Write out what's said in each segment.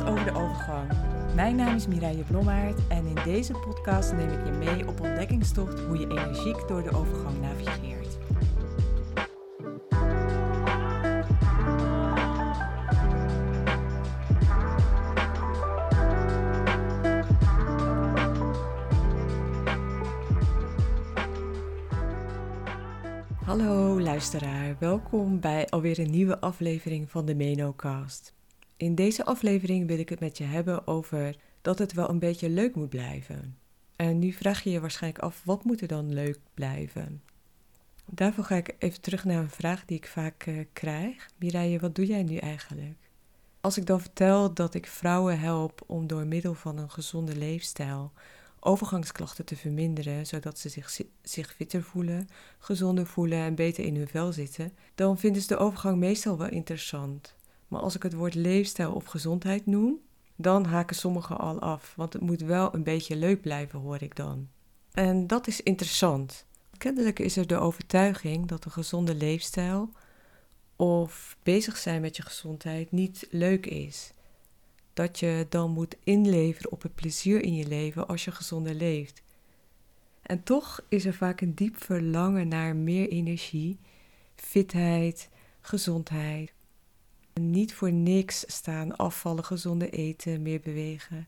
over de overgang. Mijn naam is Mireille Blommaert en in deze podcast neem ik je mee op ontdekkingstocht hoe je energiek door de overgang navigeert. Hallo luisteraar, welkom bij alweer een nieuwe aflevering van de MenoCast. In deze aflevering wil ik het met je hebben over dat het wel een beetje leuk moet blijven. En nu vraag je je waarschijnlijk af, wat moet er dan leuk blijven? Daarvoor ga ik even terug naar een vraag die ik vaak uh, krijg. Mireille, wat doe jij nu eigenlijk? Als ik dan vertel dat ik vrouwen help om door middel van een gezonde leefstijl overgangsklachten te verminderen, zodat ze zich, zich fitter voelen, gezonder voelen en beter in hun vel zitten, dan vinden ze de overgang meestal wel interessant. Maar als ik het woord leefstijl of gezondheid noem, dan haken sommigen al af, want het moet wel een beetje leuk blijven, hoor ik dan. En dat is interessant. Kennelijk is er de overtuiging dat een gezonde leefstijl of bezig zijn met je gezondheid niet leuk is. Dat je dan moet inleveren op het plezier in je leven als je gezonder leeft. En toch is er vaak een diep verlangen naar meer energie, fitheid, gezondheid, niet voor niks staan afvallen, gezonde eten, meer bewegen,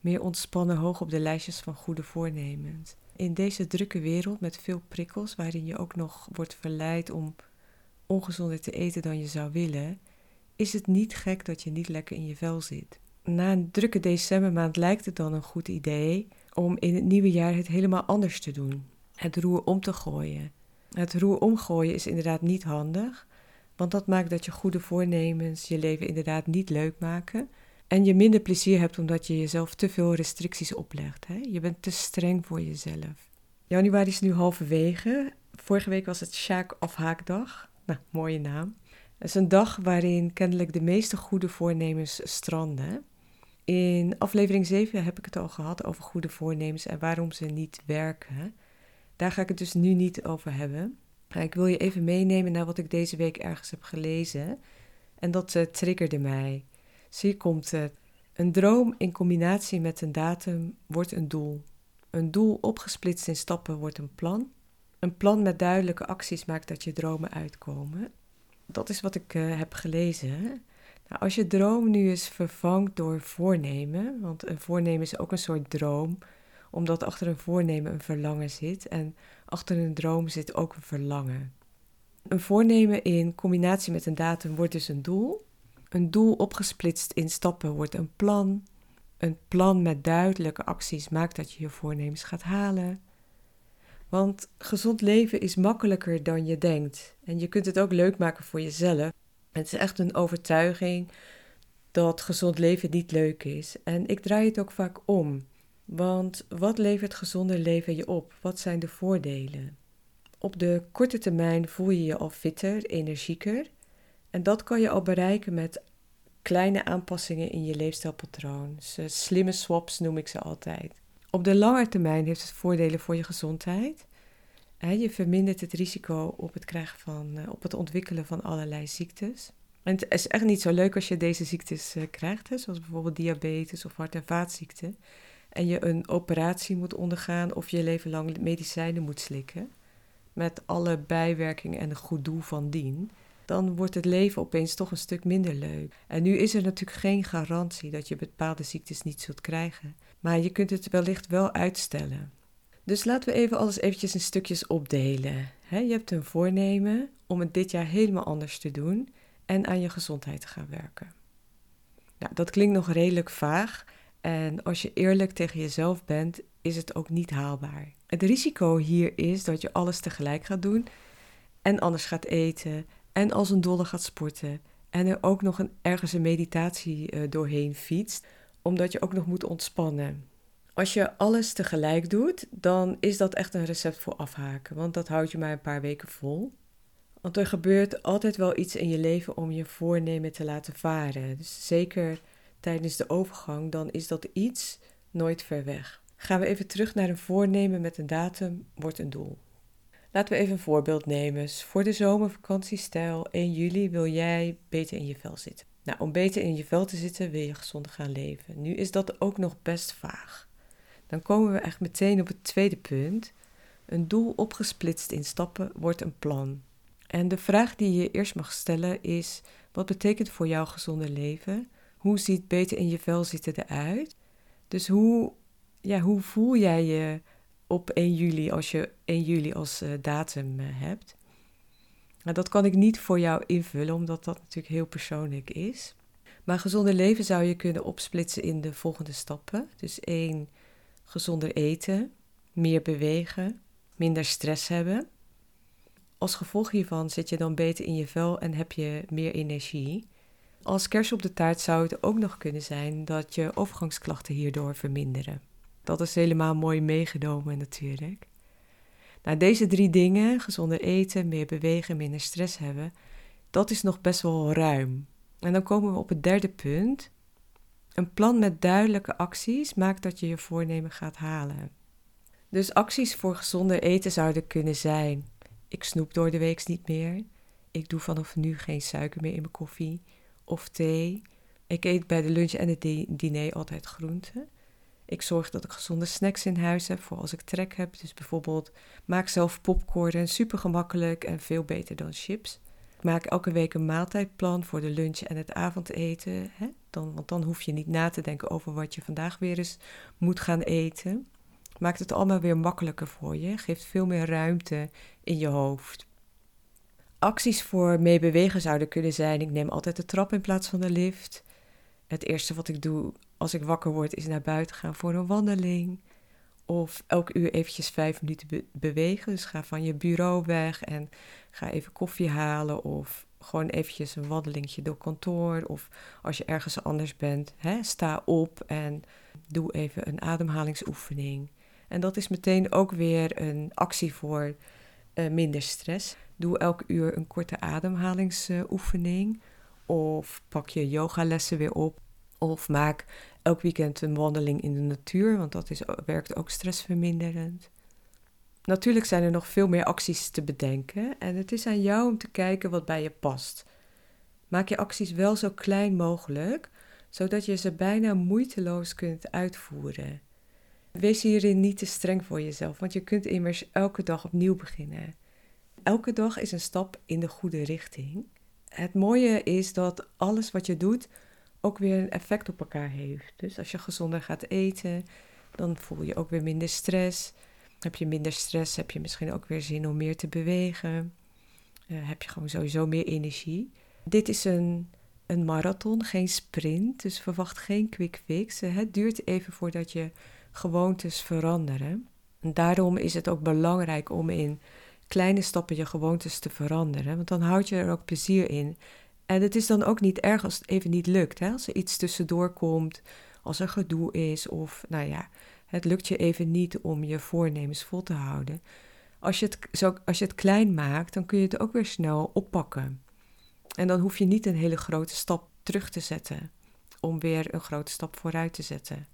meer ontspannen hoog op de lijstjes van goede voornemens. In deze drukke wereld met veel prikkels, waarin je ook nog wordt verleid om ongezonder te eten dan je zou willen, is het niet gek dat je niet lekker in je vel zit. Na een drukke decembermaand lijkt het dan een goed idee om in het nieuwe jaar het helemaal anders te doen. Het roer om te gooien. Het roer omgooien is inderdaad niet handig, want dat maakt dat je goede voornemens je leven inderdaad niet leuk maken. En je minder plezier hebt omdat je jezelf te veel restricties oplegt. Hè? Je bent te streng voor jezelf. Januari is nu halverwege. Vorige week was het Sjaak afhaakdag. Nou, mooie naam. Het is een dag waarin kennelijk de meeste goede voornemens stranden. In aflevering 7 heb ik het al gehad over goede voornemens en waarom ze niet werken. Daar ga ik het dus nu niet over hebben. Ik wil je even meenemen naar wat ik deze week ergens heb gelezen. En dat uh, triggerde mij. Zie komt het. Een droom in combinatie met een datum wordt een doel. Een doel opgesplitst in stappen wordt een plan. Een plan met duidelijke acties maakt dat je dromen uitkomen. Dat is wat ik uh, heb gelezen. Nou, als je droom nu eens vervangt door voornemen, want een voornemen is ook een soort droom, omdat achter een voornemen een verlangen zit en achter een droom zit ook een verlangen. Een voornemen in combinatie met een datum wordt dus een doel. Een doel opgesplitst in stappen wordt een plan. Een plan met duidelijke acties maakt dat je je voornemens gaat halen. Want gezond leven is makkelijker dan je denkt. En je kunt het ook leuk maken voor jezelf. Het is echt een overtuiging dat gezond leven niet leuk is. En ik draai het ook vaak om. Want wat levert gezonder leven je op? Wat zijn de voordelen? Op de korte termijn voel je je al fitter, energieker. En dat kan je al bereiken met kleine aanpassingen in je leefstijlpatroon. Slimme swaps noem ik ze altijd. Op de lange termijn heeft het voordelen voor je gezondheid. Je vermindert het risico op het, krijgen van, eh, op het ontwikkelen van allerlei ziektes. En het is echt niet zo leuk als je deze ziektes eh, krijgt, zoals bijvoorbeeld diabetes of hart- en vaatziekten en je een operatie moet ondergaan of je leven lang medicijnen moet slikken, met alle bijwerkingen en het goed doel van dien, dan wordt het leven opeens toch een stuk minder leuk. En nu is er natuurlijk geen garantie dat je bepaalde ziektes niet zult krijgen, maar je kunt het wellicht wel uitstellen. Dus laten we even alles eventjes in stukjes opdelen. je hebt een voornemen om het dit jaar helemaal anders te doen en aan je gezondheid te gaan werken. Nou, dat klinkt nog redelijk vaag, en als je eerlijk tegen jezelf bent, is het ook niet haalbaar. Het risico hier is dat je alles tegelijk gaat doen en anders gaat eten en als een dolle gaat sporten en er ook nog een, ergens een meditatie uh, doorheen fietst, omdat je ook nog moet ontspannen. Als je alles tegelijk doet, dan is dat echt een recept voor afhaken, want dat houdt je maar een paar weken vol. Want er gebeurt altijd wel iets in je leven om je voornemen te laten varen. Dus zeker tijdens de overgang, dan is dat iets nooit ver weg. Gaan we even terug naar een voornemen met een datum, wordt een doel. Laten we even een voorbeeld nemen. Voor de zomervakantiestijl 1 juli wil jij beter in je vel zitten. Nou, om beter in je vel te zitten wil je gezonder gaan leven. Nu is dat ook nog best vaag. Dan komen we echt meteen op het tweede punt. Een doel opgesplitst in stappen wordt een plan. En de vraag die je eerst mag stellen is: wat betekent voor jou gezonder leven? Hoe ziet beter in je vel zitten eruit? Dus hoe, ja, hoe voel jij je op 1 juli als je 1 juli als uh, datum uh, hebt? Nou, dat kan ik niet voor jou invullen, omdat dat natuurlijk heel persoonlijk is. Maar gezonder leven zou je kunnen opsplitsen in de volgende stappen. Dus één, gezonder eten, meer bewegen, minder stress hebben. Als gevolg hiervan zit je dan beter in je vel en heb je meer energie. Als kers op de taart zou het ook nog kunnen zijn dat je overgangsklachten hierdoor verminderen. Dat is helemaal mooi meegenomen natuurlijk. Nou, deze drie dingen, gezonder eten, meer bewegen, minder stress hebben, dat is nog best wel ruim. En dan komen we op het derde punt. Een plan met duidelijke acties maakt dat je je voornemen gaat halen. Dus acties voor gezonder eten zouden kunnen zijn: ik snoep door de week niet meer. Ik doe vanaf nu geen suiker meer in mijn koffie of thee. Ik eet bij de lunch en het diner altijd groenten. Ik zorg dat ik gezonde snacks in huis heb voor als ik trek heb. Dus bijvoorbeeld maak zelf popcorn, super gemakkelijk en veel beter dan chips. Maak elke week een maaltijdplan voor de lunch en het avondeten. Hè? Dan, want dan hoef je niet na te denken over wat je vandaag weer eens moet gaan eten. Maakt het allemaal weer makkelijker voor je. Geeft veel meer ruimte in je hoofd. Acties voor mee bewegen zouden kunnen zijn: ik neem altijd de trap in plaats van de lift. Het eerste wat ik doe als ik wakker word is naar buiten gaan voor een wandeling. Of elk uur eventjes vijf minuten bewegen. Dus ga van je bureau weg en ga even koffie halen. Of gewoon eventjes een wandelingetje door kantoor. Of als je ergens anders bent, hè, sta op en doe even een ademhalingsoefening. En dat is meteen ook weer een actie voor uh, minder stress. Doe elk uur een korte ademhalingsoefening. Of pak je yogalessen weer op. Of maak elk weekend een wandeling in de natuur, want dat is, werkt ook stressverminderend. Natuurlijk zijn er nog veel meer acties te bedenken en het is aan jou om te kijken wat bij je past. Maak je acties wel zo klein mogelijk, zodat je ze bijna moeiteloos kunt uitvoeren. Wees hierin niet te streng voor jezelf, want je kunt immers elke dag opnieuw beginnen. Elke dag is een stap in de goede richting. Het mooie is dat alles wat je doet ook weer een effect op elkaar heeft. Dus als je gezonder gaat eten, dan voel je ook weer minder stress. Heb je minder stress, heb je misschien ook weer zin om meer te bewegen. Uh, heb je gewoon sowieso meer energie. Dit is een, een marathon, geen sprint. Dus verwacht geen quick fix. Het duurt even voordat je gewoontes veranderen. En daarom is het ook belangrijk om in kleine stappen je gewoontes te veranderen. Want dan houd je er ook plezier in. En het is dan ook niet erg als het even niet lukt. Hè? Als er iets tussendoor komt, als er gedoe is of nou ja, het lukt je even niet om je voornemens vol te houden. Als je, het, zo, als je het klein maakt, dan kun je het ook weer snel oppakken. En dan hoef je niet een hele grote stap terug te zetten om weer een grote stap vooruit te zetten.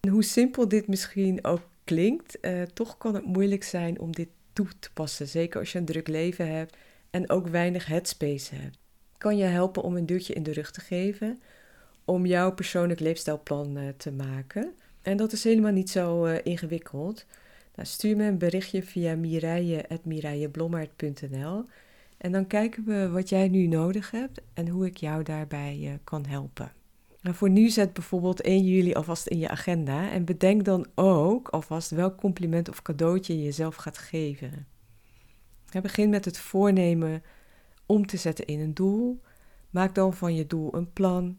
En hoe simpel dit misschien ook klinkt, eh, toch kan het moeilijk zijn om dit toe te passen. Zeker als je een druk leven hebt en ook weinig headspace hebt kan je helpen om een duwtje in de rug te geven om jouw persoonlijk leefstijlplan uh, te maken. En dat is helemaal niet zo uh, ingewikkeld. Nou, stuur me een berichtje via mireille.mireilleblommert.nl en dan kijken we wat jij nu nodig hebt en hoe ik jou daarbij uh, kan helpen. Nou, voor nu zet bijvoorbeeld 1 juli alvast in je agenda en bedenk dan ook alvast welk compliment of cadeautje je jezelf gaat geven. begin met het voornemen om te zetten in een doel. Maak dan van je doel een plan.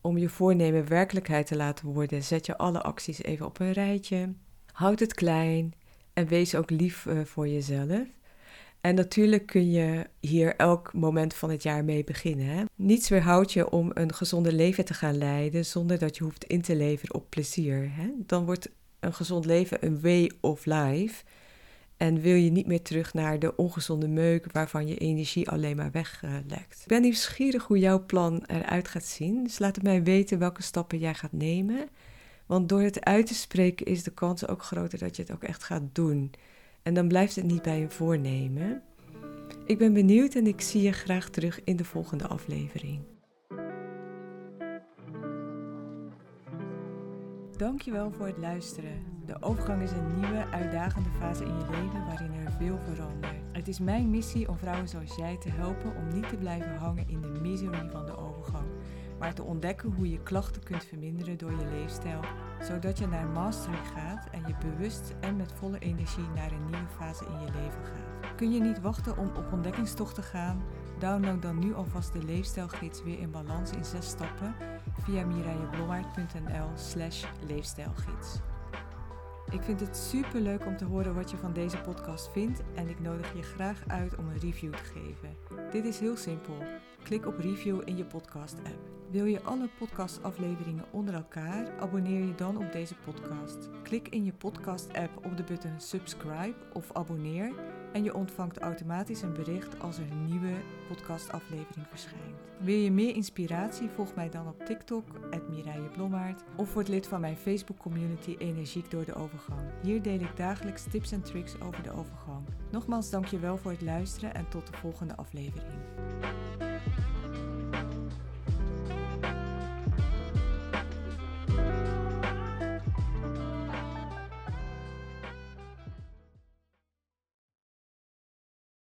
Om je voornemen werkelijkheid te laten worden, zet je alle acties even op een rijtje. Houd het klein en wees ook lief uh, voor jezelf. En natuurlijk kun je hier elk moment van het jaar mee beginnen. Hè? Niets weerhoudt je om een gezonde leven te gaan leiden zonder dat je hoeft in te leveren op plezier. Hè? Dan wordt een gezond leven een way of life. En wil je niet meer terug naar de ongezonde meuk waarvan je energie alleen maar weglekt. Ik ben nieuwsgierig hoe jouw plan eruit gaat zien. Dus laat het mij weten welke stappen jij gaat nemen. Want door het uit te spreken is de kans ook groter dat je het ook echt gaat doen. En dan blijft het niet bij een voornemen. Ik ben benieuwd en ik zie je graag terug in de volgende aflevering. Dankjewel voor het luisteren. De overgang is een nieuwe, uitdagende fase in je leven waarin er veel verandert. Het is mijn missie om vrouwen zoals jij te helpen om niet te blijven hangen in de miserie van de overgang, maar te ontdekken hoe je klachten kunt verminderen door je leefstijl zodat je naar mastery gaat en je bewust en met volle energie naar een nieuwe fase in je leven gaat. Kun je niet wachten om op ontdekkingstocht te gaan? Download dan nu alvast de leefstijlgids weer in balans in zes stappen via mireilleblommaert.nl slash leefstijlgids. Ik vind het super leuk om te horen wat je van deze podcast vindt en ik nodig je graag uit om een review te geven. Dit is heel simpel. Klik op review in je podcast-app. Wil je alle podcastafleveringen onder elkaar? Abonneer je dan op deze podcast. Klik in je podcast-app op de button subscribe of abonneer en je ontvangt automatisch een bericht als er een nieuwe podcastaflevering verschijnt. Wil je meer inspiratie? Volg mij dan op TikTok, Mireille of word lid van mijn Facebook community Energiek door de Overgang. Hier deel ik dagelijks tips en tricks over de overgang. Nogmaals dankjewel voor het luisteren en tot de volgende aflevering.